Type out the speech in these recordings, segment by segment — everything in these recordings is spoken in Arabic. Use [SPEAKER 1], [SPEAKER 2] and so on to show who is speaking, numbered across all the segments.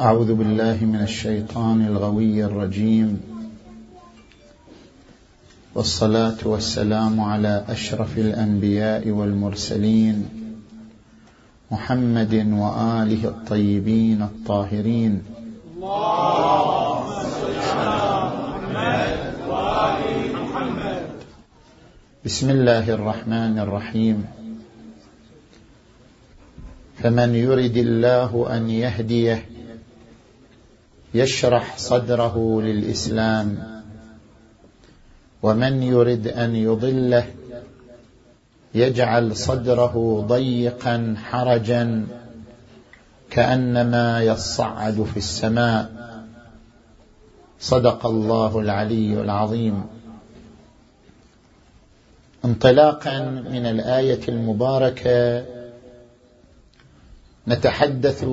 [SPEAKER 1] أعوذ بالله من الشيطان الغوي الرجيم. والصلاة والسلام على أشرف الأنبياء والمرسلين محمد وآله الطيبين الطاهرين. بسم الله الرحمن الرحيم. فمن يرد الله أن يهديه يشرح صدره للإسلام. ومن يرد أن يضله يجعل صدره ضيقا حرجا كأنما يصعد في السماء. صدق الله العلي العظيم. انطلاقا من الآية المباركة نتحدث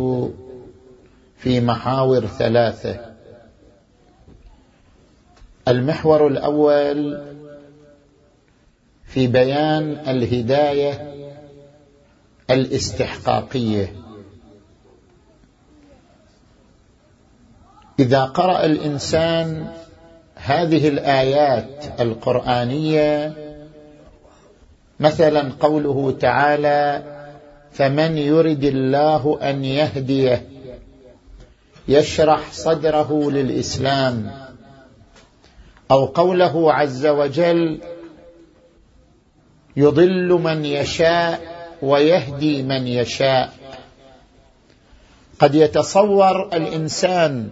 [SPEAKER 1] في محاور ثلاثة. المحور الأول في بيان الهداية الاستحقاقية. إذا قرأ الإنسان هذه الآيات القرآنية مثلا قوله تعالى فمن يرد الله أن يهديه يشرح صدره للإسلام أو قوله عز وجل يضل من يشاء ويهدي من يشاء. قد يتصور الإنسان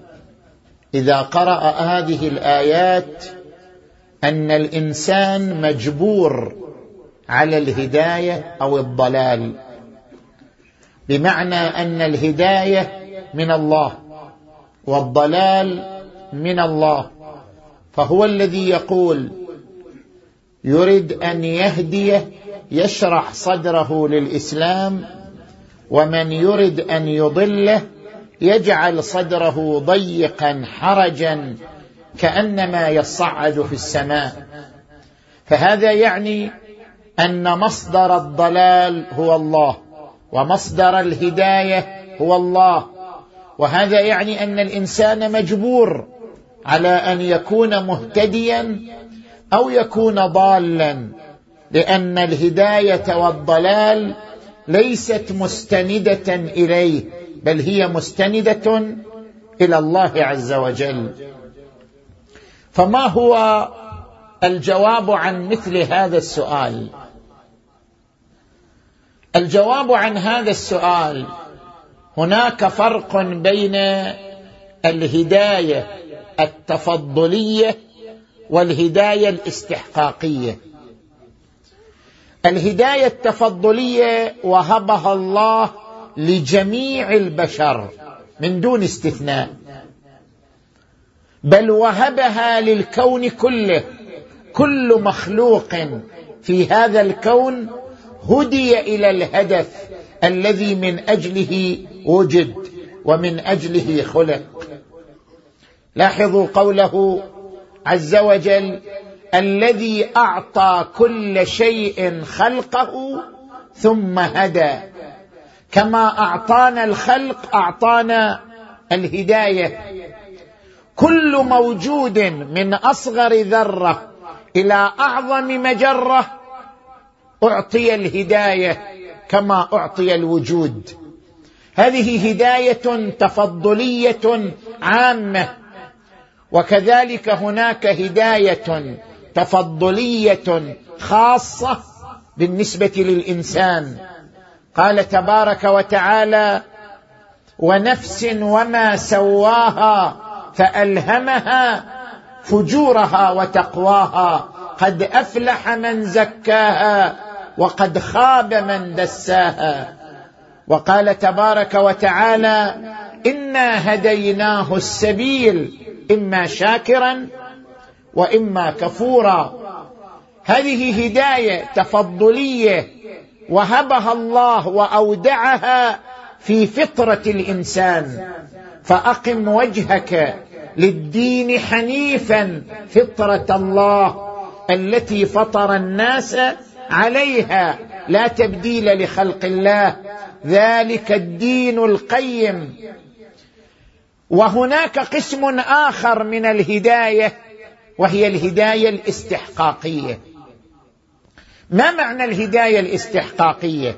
[SPEAKER 1] إذا قرأ هذه الآيات أن الإنسان مجبور على الهداية أو الضلال. بمعنى أن الهداية من الله. والضلال من الله. فهو الذي يقول يريد أن يهديه يشرح صدره للإسلام ومن يرد أن يضله يجعل صدره ضيقا حرجا كأنما يصعد في السماء. فهذا يعني أن مصدر الضلال هو الله ومصدر الهداية هو الله. وهذا يعني أن الإنسان مجبور على أن يكون مهتديا أو يكون ضالا لأن الهداية والضلال ليست مستندة إليه بل هي مستندة إلى الله عز وجل. فما هو الجواب عن مثل هذا السؤال؟ الجواب عن هذا السؤال هناك فرق بين الهداية التفضلية والهداية الاستحقاقية. الهداية التفضلية وهبها الله لجميع البشر من دون استثناء بل وهبها للكون كله. كل مخلوق في هذا الكون هدي إلى الهدف الذي من أجله وجد ومن أجله خلق. لاحظوا قوله عز وجل الذي أعطى كل شيء خلقه ثم هدى. كما أعطانا الخلق أعطانا الهداية. كل موجود من أصغر ذرة إلى أعظم مجرة أعطي الهداية كما أعطي الوجود. هذه هداية تفضلية عامة. وكذلك هناك هداية تفضلية خاصة بالنسبة للإنسان. قال تبارك وتعالى ونفس وما سواها فألهمها فجورها وتقواها. قد أفلح من زكاها وقد خاب من دساها. وقال تبارك وتعالى إنا هديناه السبيل إما شاكرا وإما كفورا. هذه هداية تفضلية وهبها الله وأودعها في فطرة الإنسان. فأقم وجهك للدين حنيفا فطرة الله التي فطر الناس عليها. لا تبديل لخلق الله. ذلك الدين القيم. وهناك قسم آخر من الهداية وهي الهداية الاستحقاقية. ما معنى الهداية الاستحقاقية؟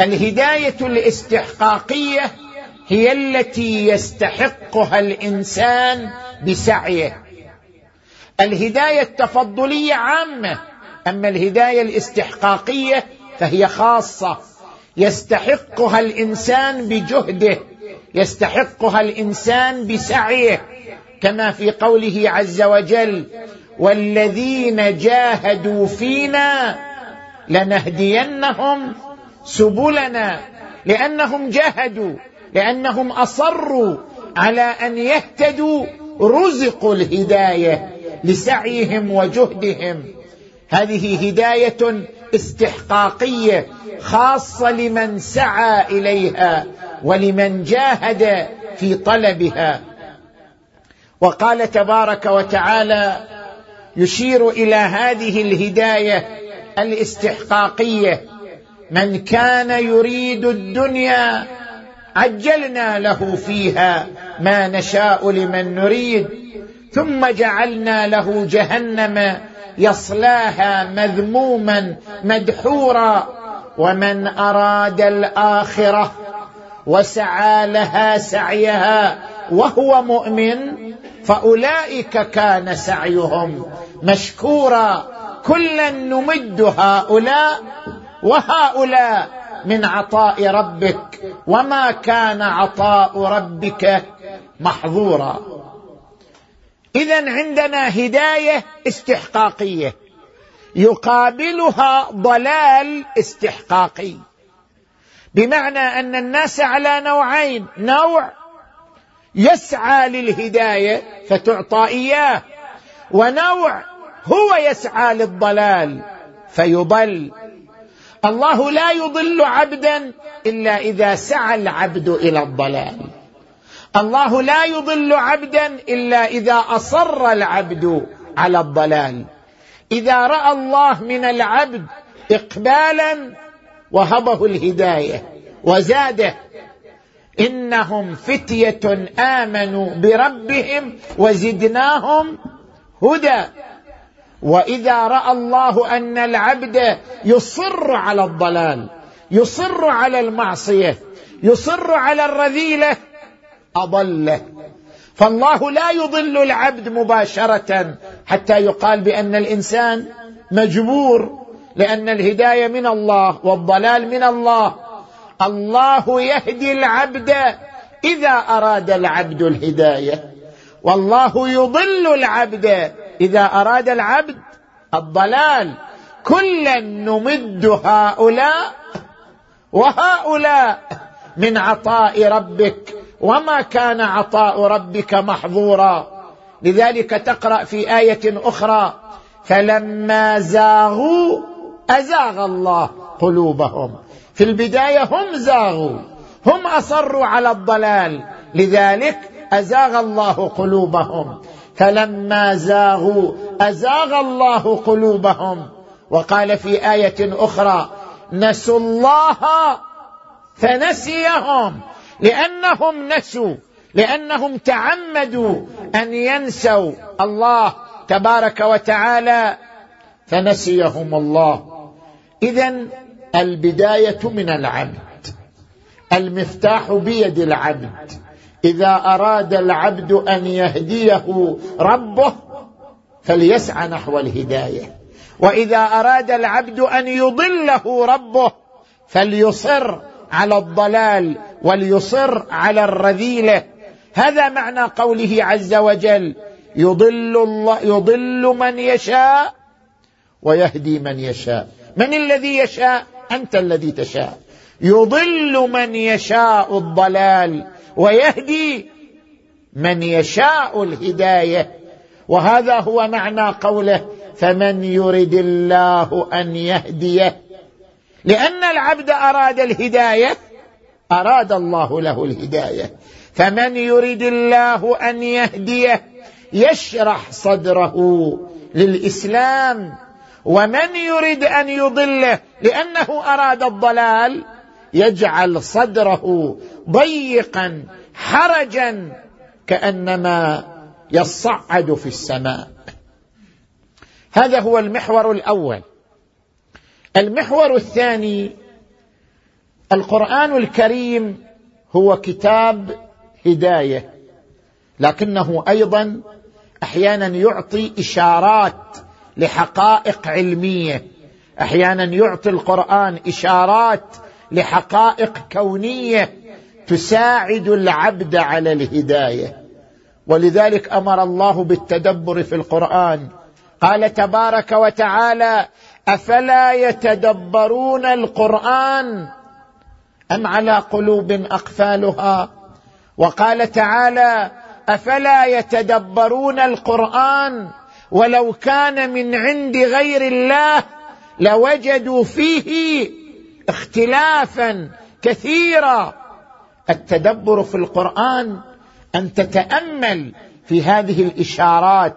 [SPEAKER 1] الهداية الاستحقاقية هي التي يستحقها الإنسان بسعيه. الهداية التفضلية عامة أما الهداية الاستحقاقية فهي خاصة. يستحقها الإنسان بجهده يستحقها الإنسان بسعيه كما في قوله عز وجل والذين جاهدوا فينا لنهدينهم سبلنا. لأنهم جاهدوا لأنهم أصروا على أن يهتدوا رزقوا الهداية لسعيهم وجهدهم. هذه هداية استحقاقية خاصة لمن سعى إليها ولمن جاهد في طلبها. وقال تبارك وتعالى يشير إلى هذه الهداية الاستحقاقية من كان يريد الدنيا عجلنا له فيها ما نشاء لمن نريد. ثم جعلنا له جهنم يصلاها مذموما مدحورا ومن أراد الآخرة وسعى لها سعيها وهو مؤمن فأولئك كان سعيهم مشكورا كلا نمد هؤلاء وهؤلاء من عطاء ربك وما كان عطاء ربك محظورا اذا عندنا هداية استحقاقية. يقابلها ضلال استحقاقي. بمعنى أن الناس على نوعين. نوع يسعى للهداية فتعطى إياه. ونوع هو يسعى للضلال فيضل. الله لا يضل عبدا إلا إذا سعى العبد إلى الضلال. الله لا يضل عبدا إلا إذا أصر العبد على الضلال. إذا رأى الله من العبد اقبالا وهبه الهداية وزاده. إنهم فتية آمنوا بربهم وزدناهم هدى. وإذا رأى الله أن العبد يصر على الضلال يصر على المعصية يصر على الرذيلة أضله. فالله لا يضل العبد مباشرة حتى يقال بأن الإنسان مجبور لأن الهداية من الله والضلال من الله. الله يهدي العبد إذا أراد العبد الهداية. والله يضل العبد إذا أراد العبد الضلال. كلا نمد هؤلاء وهؤلاء من عطاء ربك. وما كان عطاء ربك محظورا. لذلك تقرأ في آية أخرى فلما زاغوا أزاغ الله قلوبهم. في البداية هم زاغوا هم أصروا على الضلال لذلك أزاغ الله قلوبهم. فلما زاغوا أزاغ الله قلوبهم. وقال في آية أخرى نسوا الله فنسيهم. لأنهم نسوا لأنهم تعمدوا أن ينسوا الله تبارك وتعالى فنسيهم الله. اذا البداية من العبد المفتاح بيد العبد إذا أراد العبد أن يهديه ربه فليسعى نحو الهداية. وإذا أراد العبد أن يضله ربه فليصر على الضلال. وليصر على الرذيلة. هذا معنى قوله عز وجل يضل الله يضل من يشاء ويهدي من يشاء. من الذي يشاء؟ أنت الذي تشاء. يضل من يشاء الضلال ويهدي من يشاء الهداية. وهذا هو معنى قوله فمن يرد الله أن يهديه. لأن العبد أراد الهداية أراد الله له الهداية. فمن يرد الله أن يهديه يشرح صدره للإسلام. ومن يرد أن يضله لأنه أراد الضلال يجعل صدره ضيقا حرجا كأنما يصعد في السماء. هذا هو المحور الأول. المحور الثاني القرآن الكريم هو كتاب هداية لكنه أيضا أحيانا يعطي إشارات لحقائق علمية أحيانا يعطي القرآن إشارات لحقائق كونية تساعد العبد على الهداية. ولذلك أمر الله بالتدبر في القرآن. قال تبارك وتعالى أفلا يتدبرون القرآن أم على قلوب أقفالها؟ وقال تعالى أفلا يتدبرون القرآن ولو كان من عند غير الله لوجدوا فيه اختلافا كثيرا. التدبر في القرآن أن تتأمل في هذه الإشارات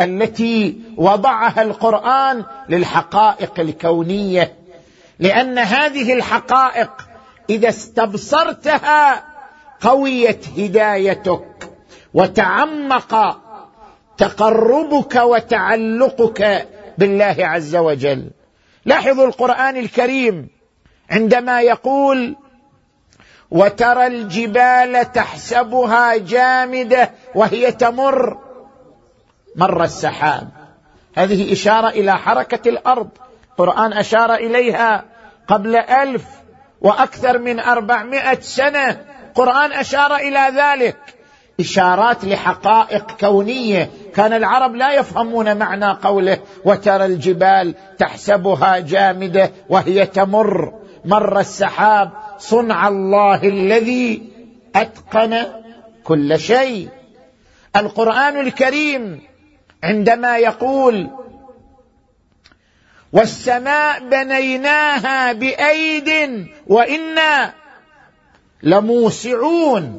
[SPEAKER 1] التي وضعها القرآن للحقائق الكونية لأن هذه الحقائق إذا استبصرتها قويت هدايتك وتعمق تقربك وتعلقك بالله عز وجل. لاحظوا القرآن الكريم عندما يقول وترى الجبال تحسبها جامدة وهي تمر مر السحاب. هذه إشارة إلى حركة الأرض. القران أشار إليها قبل ألف وأكثر من أربعمائة سنة. القران أشار إلى ذلك. إشارات لحقائق كونية. كان العرب لا يفهمون معنى قوله وترى الجبال تحسبها جامدة وهي تمر. مر السحاب صنع الله الذي أتقن كل شيء. القرآن الكريم عندما يقول والسماء بنيناها بأيد وإنا لموسعون.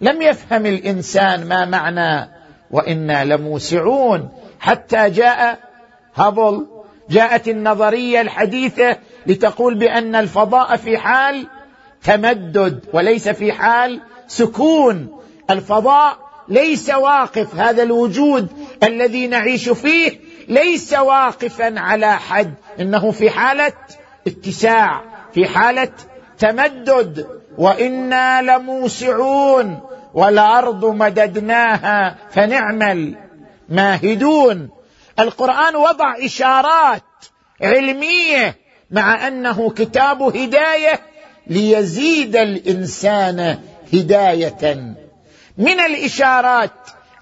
[SPEAKER 1] لم يفهم الإنسان ما معنى وإنا لموسعون. حتى جاء هابل جاءت النظرية الحديثة لتقول بأن الفضاء في حال تمدد وليس في حال سكون. الفضاء ليس واقف هذا الوجود الذي نعيش فيه ليس واقفا على حد. إنه في حالة اتساع في حالة تمدد. وإنا لموسعون والأرض مددناها فنعم الماهدون القرآن وضع إشارات علمية مع أنه كتاب هداية ليزيد الإنسان هداية. من الإشارات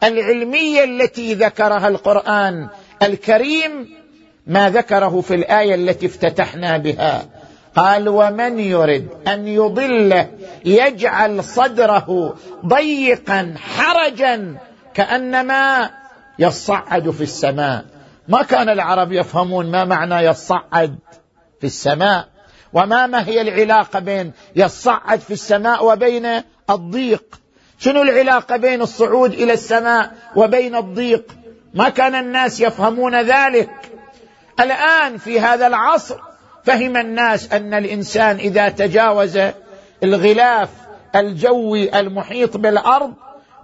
[SPEAKER 1] العلمية التي ذكرها القرآن الكريم ما ذكره في الآية التي افتتحنا بها. قال ومن يرد أن يضله يجعل صدره ضيقا حرجا كأنما يصعد في السماء. ما كان العرب يفهمون ما معنى يصعد في السماء وما ما هي العلاقة بين يصعد في السماء وبين الضيق. شنو العلاقة بين الصعود إلى السماء وبين الضيق؟ ما كان الناس يفهمون ذلك. الآن في هذا العصر فهم الناس أن الإنسان إذا تجاوز الغلاف الجوي المحيط بالأرض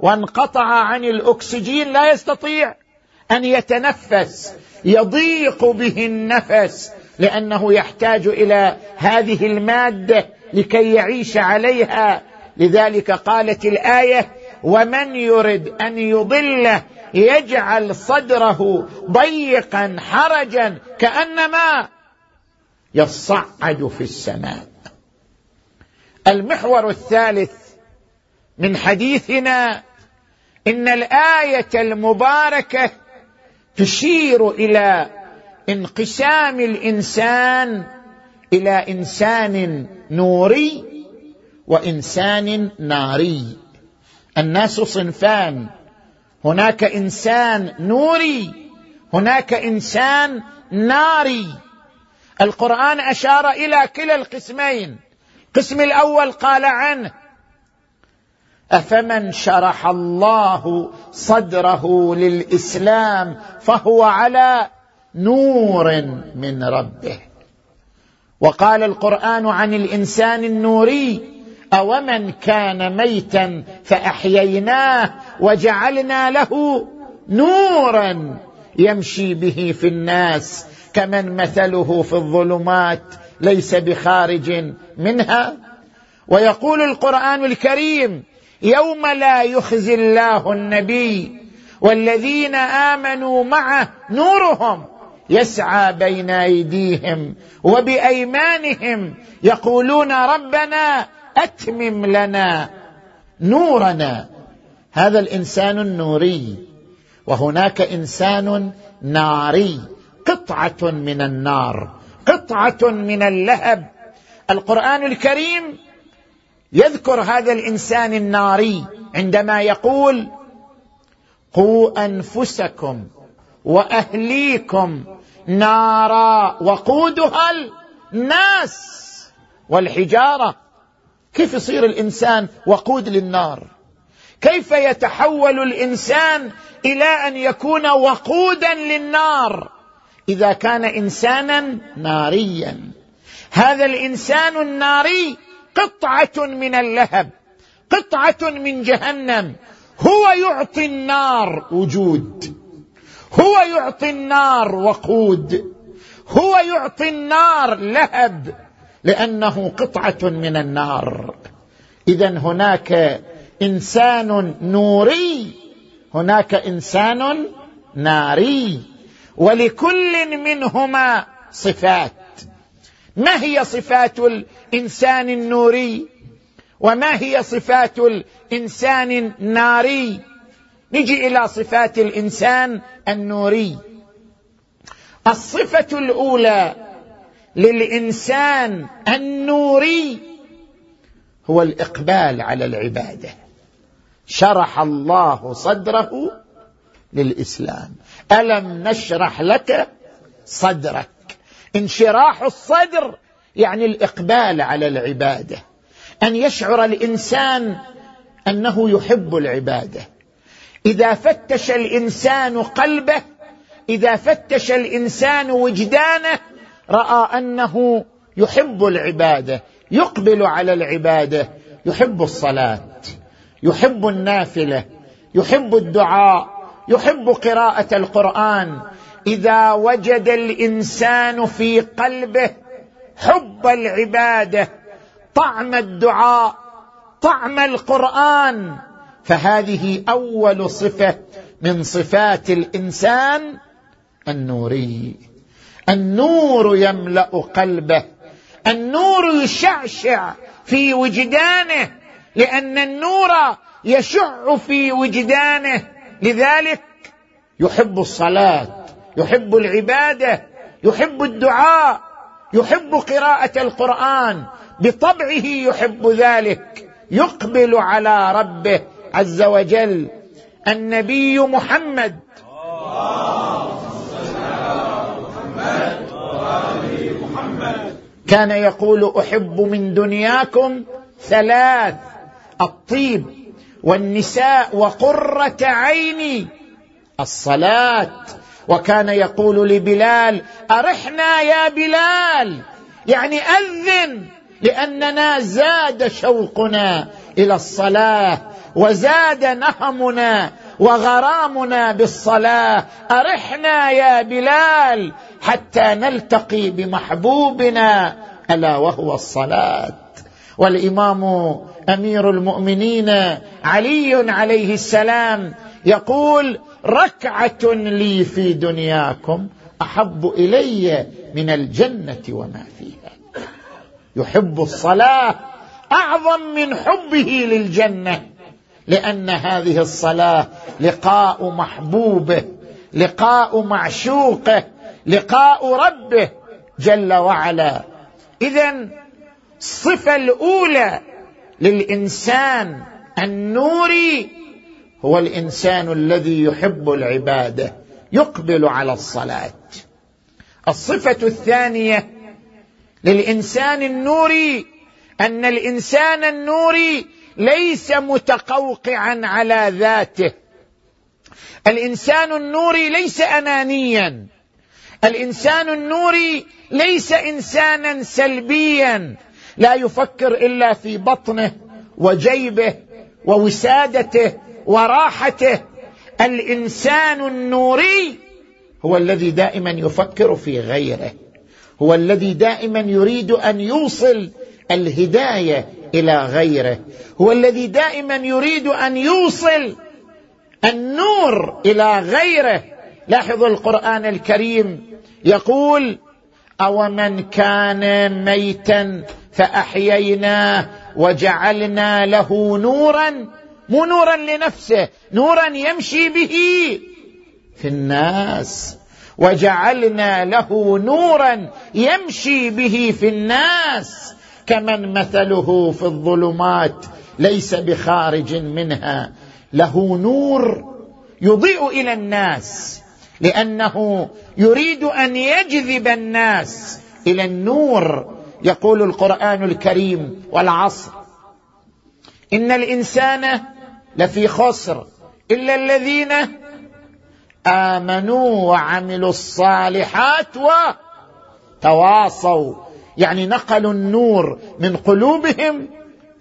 [SPEAKER 1] وانقطع عن الأكسجين لا يستطيع أن يتنفس يضيق به النفس لأنه يحتاج إلى هذه المادة لكي يعيش عليها. لذلك قالت الآية ومن يرد أن يضله يجعل صدره ضيقا حرجا كأنما يصعد في السماء. المحور الثالث من حديثنا إن الآية المباركة تشير إلى انقسام الإنسان إلى إنسان نوري وإنسان ناري. الناس صنفان هناك إنسان نوري هناك إنسان ناري. القرآن أشار إلى كلا القسمين. القسم الأول قال عنه أفمن شرح الله صدره للإسلام فهو على نور من ربه. وقال القرآن عن الإنسان النوري أومن كان ميتا فأحييناه وجعلنا له نورا يمشي به في الناس كمن مثله في الظلمات ليس بخارج منها. ويقول القرآن الكريم يوم لا يخزي الله النبي والذين آمنوا معه نورهم يسعى بين أيديهم وبأيمانهم يقولون ربنا أتمم لنا نورنا. هذا الإنسان النوري وهناك إنسان ناري قطعة من النار قطعة من اللهب. القرآن الكريم يذكر هذا الإنسان الناري عندما يقول قوا أنفسكم وأهليكم نارا وقودها الناس والحجارة. كيف يصير الإنسان وقود للنار؟ كيف يتحول الإنسان إلى أن يكون وقودا للنار؟ إذا كان إنسانا ناريا. هذا الإنسان الناري قطعة من اللهب قطعة من جهنم. هو يعطي النار وجود. هو يعطي النار وقود. هو يعطي النار لهب لأنه قطعة من النار. اذا هناك إنسان نوري هناك إنسان ناري. ولكل منهما صفات. ما هي صفات الإنسان النوري؟ وما هي صفات الإنسان الناري؟ نجي إلى صفات الإنسان النوري. الصفة الأولى للإنسان النوري هو الإقبال على العبادة. شرح الله صدره للإسلام. ألم نشرح لك صدرك؟ انشراح الصدر يعني الإقبال على العبادة. أن يشعر الإنسان أنه يحب العبادة. إذا فتش الإنسان قلبه إذا فتش الإنسان وجدانه رأى أنه يحب العبادة يقبل على العبادة يحب الصلاة. يحب النافلة يحب الدعاء يحب قراءة القرآن. إذا وجد الإنسان في قلبه حب العبادة طعم الدعاء طعم القرآن فهذه أول صفة من صفات الإنسان النوري. النور يملأ قلبه النور يشعشع في وجدانه. لأن النور يشع في وجدانه. لذلك يحب الصلاة يحب العبادة يحب الدعاء يحب قراءة القرآن. بطبعه يحب ذلك. يقبل على ربه عز وجل. النبي محمد. كان يقول أحب من دنياكم ثلاث. الطيب والنساء وقرة عيني الصلاة. وكان يقول لبلال أرحنا يا بلال. يعني أذن لأننا زاد شوقنا إلى الصلاة وزاد نهمنا وغرامنا بالصلاة. أرحنا يا بلال حتى نلتقي بمحبوبنا ألا وهو الصلاة. والإمام أمير المؤمنين علي عليه السلام يقول ركعة لي في دنياكم أحب إلي من الجنة وما فيها. يحب الصلاة أعظم من حبه للجنة لأن هذه الصلاة لقاء محبوبه لقاء معشوقه لقاء ربه جل وعلا. اذا الصفة الأولى للإنسان النوري هو الإنسان الذي يحب العبادة يقبل على الصلاة. الصفة الثانية للإنسان النوري أن الإنسان النوري ليس متقوقعا على ذاته. الإنسان النوري ليس انانيا. الإنسان النوري ليس انسانا سلبيا. لا يفكر إلا في بطنه وجيبه ووسادته وراحته. الإنسان النوري هو الذي دائما يفكر في غيره. هو الذي دائما يريد أن يوصل الهداية إلى غيره. هو الذي دائما يريد أن يوصل النور إلى غيره. لاحظوا القرآن الكريم يقول أومن كان ميتا فأحييناه وجعلنا له نورا مو نورا لنفسه نورا يمشي به في الناس. وجعلنا له نورا يمشي به في الناس. كمن مثله في الظلمات ليس بخارج منها. له نور يضيء إلى الناس لأنه يريد أن يجذب الناس إلى النور. يقول القرآن الكريم والعصر. إن الإنسان لفي خسر إلا الذين آمنوا وعملوا الصالحات وتواصوا. يعني نقلوا النور من قلوبهم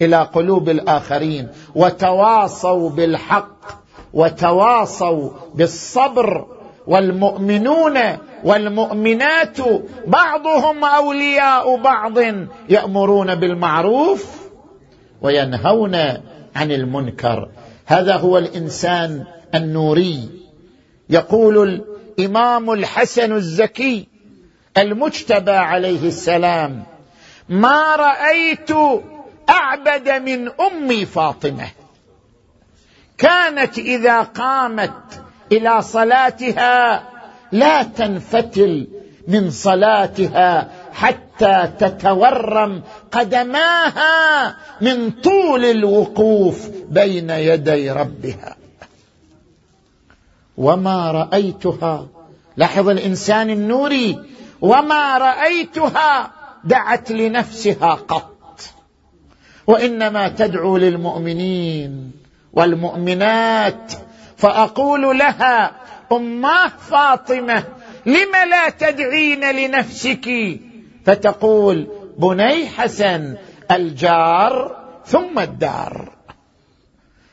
[SPEAKER 1] إلى قلوب الآخرين وتواصوا بالحق وتواصوا بالصبر والمؤمنون والمؤمنات بعضهم أولياء بعض يأمرون بالمعروف وينهون عن المنكر. هذا هو الإنسان النوري. يقول الإمام الحسن الزكي المجتبى عليه السلام ما رأيت أعبد من أمي فاطمة كانت إذا قامت إلى صلاتها. لا تنفتل من صلاتها حتى تتورم قدماها من طول الوقوف بين يدي ربها. وما رأيتها. لاحظ الإنسان النوري. وما رأيتها دعت لنفسها قط. وإنما تدعو للمؤمنين والمؤمنات فأقول لها اماه فاطمة لم لا تدعين لنفسك؟ فتقول بني حسن الجار ثم الدار.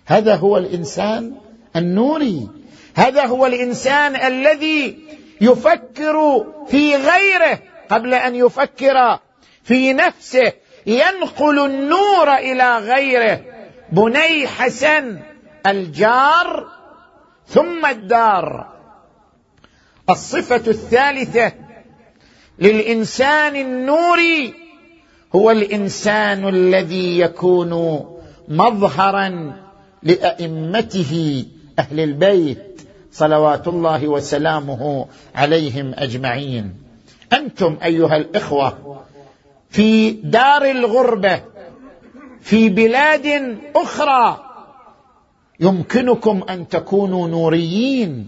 [SPEAKER 1] هذا هو الإنسان النوري. هذا هو الإنسان الذي يفكر في غيره قبل أن يفكر في نفسه. ينقل النور إلى غيره. بني حسن الجار ثم الدار. الصفة الثالثة للإنسان النوري هو الإنسان الذي يكون مظهرا لأئمته أهل البيت صلوات الله وسلامه عليهم أجمعين. أنتم أيها الإخوة في دار الغربة في بلاد أخرى يمكنكم أن تكونوا نوريين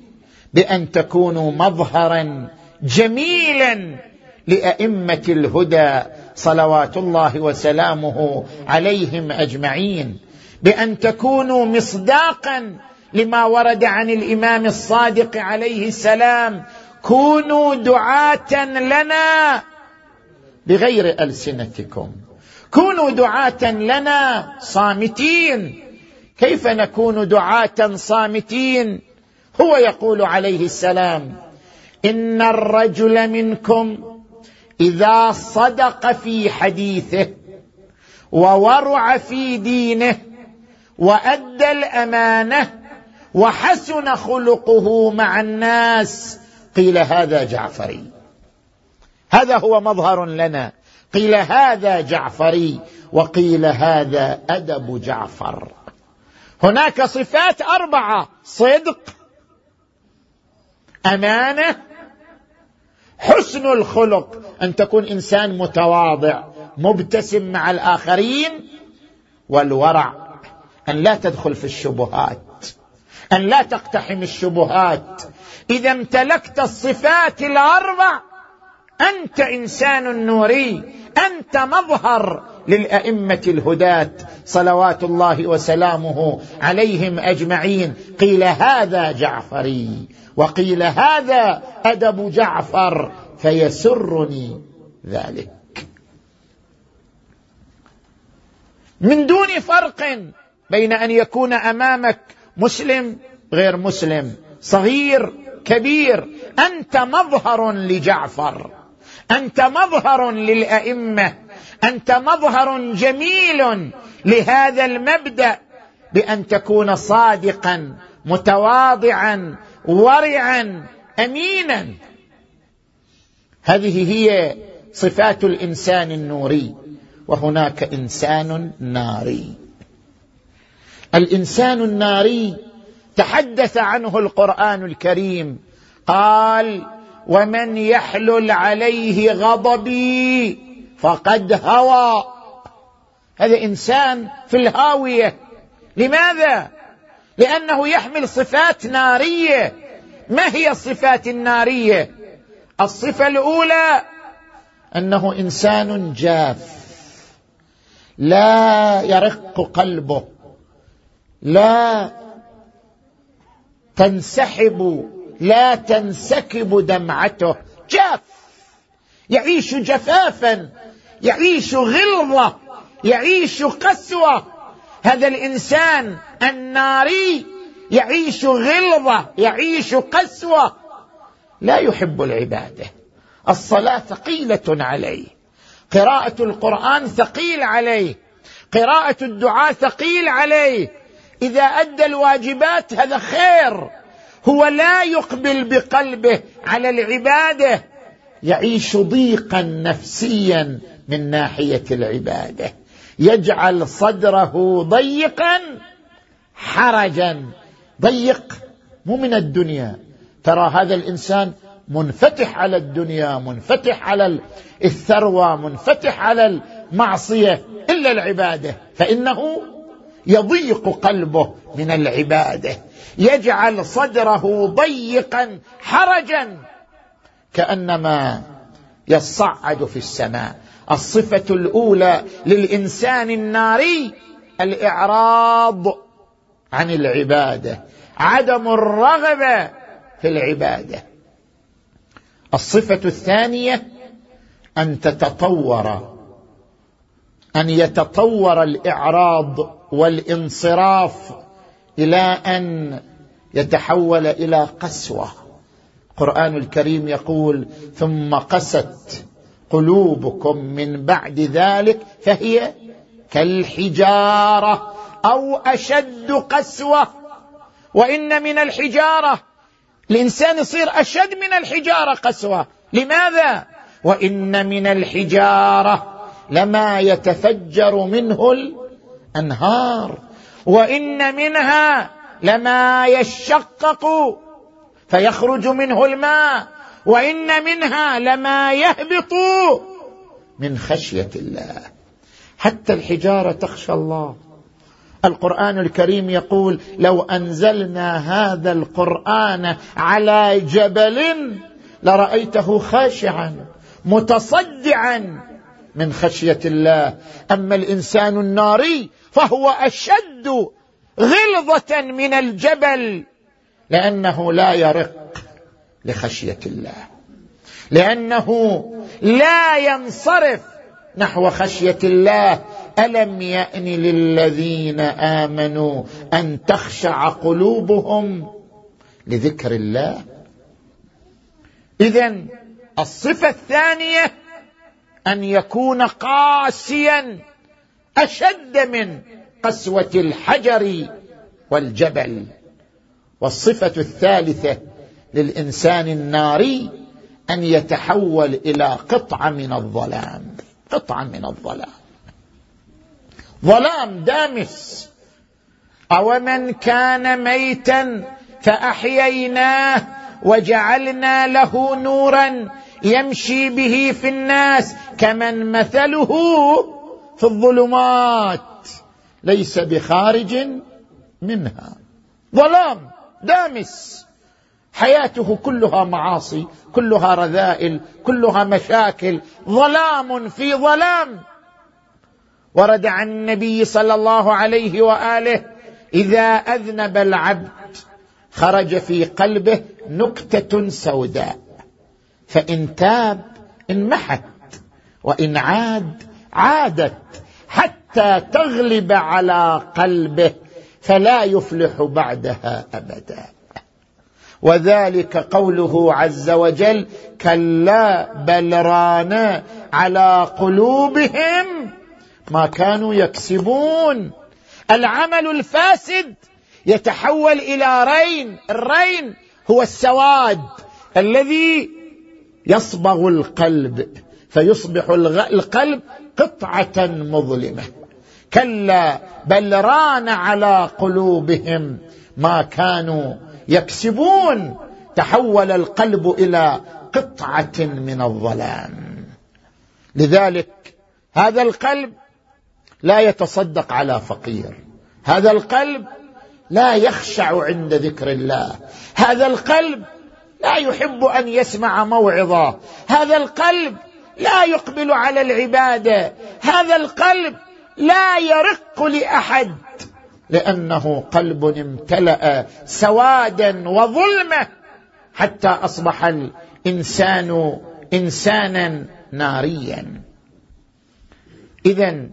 [SPEAKER 1] بأن تكونوا مظهرا جميلا لأئمة الهدى صلوات الله وسلامه عليهم أجمعين. بأن تكونوا مصداقا لما ورد عن الإمام الصادق عليه السلام كونوا دعاة لنا بغير ألسنتكم. كونوا دعاة لنا صامتين. كيف نكون دعاة صامتين؟ هو يقول عليه السلام إن الرجل منكم إذا صدق في حديثه وورع في دينه وأدى الأمانة وحسن خلقه مع الناس قيل هذا جعفري. هذا هو مظهر لنا. قيل هذا جعفري وقيل هذا أدب جعفر. هناك صفات أربعة صدق أمانة حسن الخلق. أن تكون إنسان متواضع مبتسم مع الآخرين والورع. أن لا تدخل في الشبهات. أن لا تقتحم الشبهات. إذا امتلكت الصفات الأربع أنت إنسان نوري أنت مظهر. للأئمة الهداة صلوات الله وسلامه عليهم أجمعين. قيل هذا جعفري وقيل هذا أدب جعفر فيسرني ذلك. من دون فرق بين أن يكون أمامك مسلم غير مسلم صغير كبير أنت مظهر لجعفر أنت مظهر للأئمة. أنت مظهر جميل لهذا المبدأ بأن تكون صادقا متواضعا ورعا امينا. هذه هي صفات الإنسان النوري وهناك إنسان ناري. الإنسان الناري تحدث عنه القرآن الكريم قال ومن يحلل عليه غضبي فقد هوى. هذا إنسان في الهاوية. لماذا؟ لأنه يحمل صفات نارية. ما هي الصفات النارية؟ الصفة الأولى أنه إنسان جاف. لا يرق قلبه. لا تنسحب. لا تنسكب دمعته. جاف. يعيش جفافا. يعيش غلظه يعيش قسوة. هذا الإنسان الناري يعيش غلظه يعيش قسوة. لا يحب العبادة. الصلاة ثقيله عليه. قراءة القرآن ثقيل عليه. قراءة الدعاء ثقيل عليه. إذا أدى الواجبات هذا خير. هو لا يقبل بقلبه على العبادة. يعيش ضيقا نفسيا من ناحية العبادة. يجعل صدره ضيقا حرجا. ضيق مو من الدنيا. ترى هذا الإنسان منفتح على الدنيا منفتح على الثروة منفتح على المعصية إلا العبادة. فإنه يضيق قلبه من العبادة. يجعل صدره ضيقا حرجا. كأنما يصعد في السماء. الصفة الأولى للإنسان الناري الإعراض عن العبادة عدم الرغبة في العبادة. الصفة الثانية أن تتطور أن يتطور الإعراض والانصراف إلى أن يتحول إلى قسوة. القران الكريم يقول ثم قست قلوبكم من بعد ذلك فهي كالحجارة أو أشد قسوة. وإن من الحجارة الإنسان يصير أشد من الحجارة قسوة. لماذا؟ وإن من الحجارة لما يتفجر منه الأنهار. وإن منها لما يشقق فيخرج منه الماء. وإن منها لما يهبط من خشية الله. حتى الحجارة تخشى الله. القرآن الكريم يقول لو أنزلنا هذا القرآن على جبل لرأيته خاشعا متصدعا من خشية الله. أما الإنسان الناري فهو أشد غلظة من الجبل لأنه لا يرق. لخشية الله. لأنه لا ينصرف نحو خشية الله. ألم يأن للذين آمنوا أن تخشع قلوبهم لذكر الله؟ اذا الصفة الثانية أن يكون قاسيا أشد من قسوة الحجر والجبل. والصفة الثالثة للإنسان الناري أن يتحول إلى قطعة من الظلام. قطعة من الظلام. ظلام دامس. أو من كان ميتا فأحييناه وجعلنا له نورا يمشي به في الناس كمن مثله في الظلمات. ليس بخارج منها. ظلام دامس. حياته كلها معاصي كلها رذائل كلها مشاكل ظلام في ظلام. ورد عن النبي صلى الله عليه وآله إذا أذنب العبد خرج في قلبه نكتة سوداء فإن تاب انمحت وإن عاد عادت حتى تغلب على قلبه فلا يفلح بعدها أبدا. وذلك قوله عز وجل كلا بل ران على قلوبهم ما كانوا يكسبون العمل الفاسد يتحول إلى رين الرين هو السواد الذي يصبغ القلب فيصبح القلب قطعة مظلمة. كلا بل ران على قلوبهم ما كانوا يكسبون. تحول القلب إلى قطعة من الظلام. لذلك هذا القلب لا يتصدق على فقير. هذا القلب لا يخشع عند ذكر الله. هذا القلب لا يحب أن يسمع موعظة. هذا القلب لا يقبل على العبادة. هذا القلب لا يرق لأحد. لأنه قلب امتلأ سوادا وظلمة حتى أصبح الإنسان إنسانا ناريا. اذا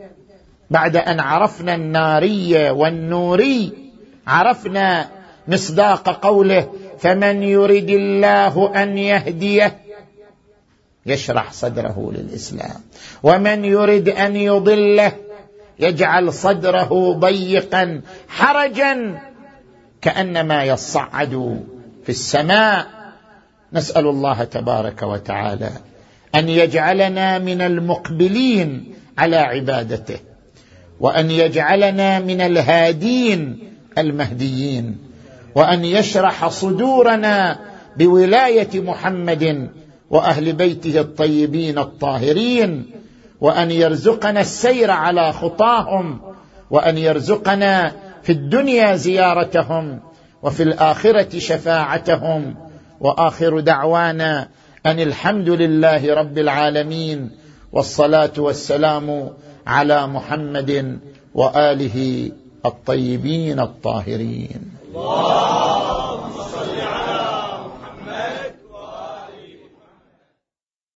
[SPEAKER 1] بعد أن عرفنا الناري والنوري عرفنا مصداق قوله فمن يرد الله أن يهديه يشرح صدره للإسلام. ومن يرد أن يضله يجعل صدره ضيقا حرجا كأنما يصعد في السماء. نسأل الله تبارك وتعالى أن يجعلنا من المقبلين على عبادته وأن يجعلنا من الهادين المهديين وأن يشرح صدورنا بولاية محمد وأهل بيته الطيبين الطاهرين. وأن يرزقنا السير على خطاهم وأن يرزقنا في الدنيا زيارتهم وفي الآخرة شفاعتهم. وآخر دعوانا أن الحمد لله رب العالمين والصلاة والسلام على محمد وآله الطيبين الطاهرين. الله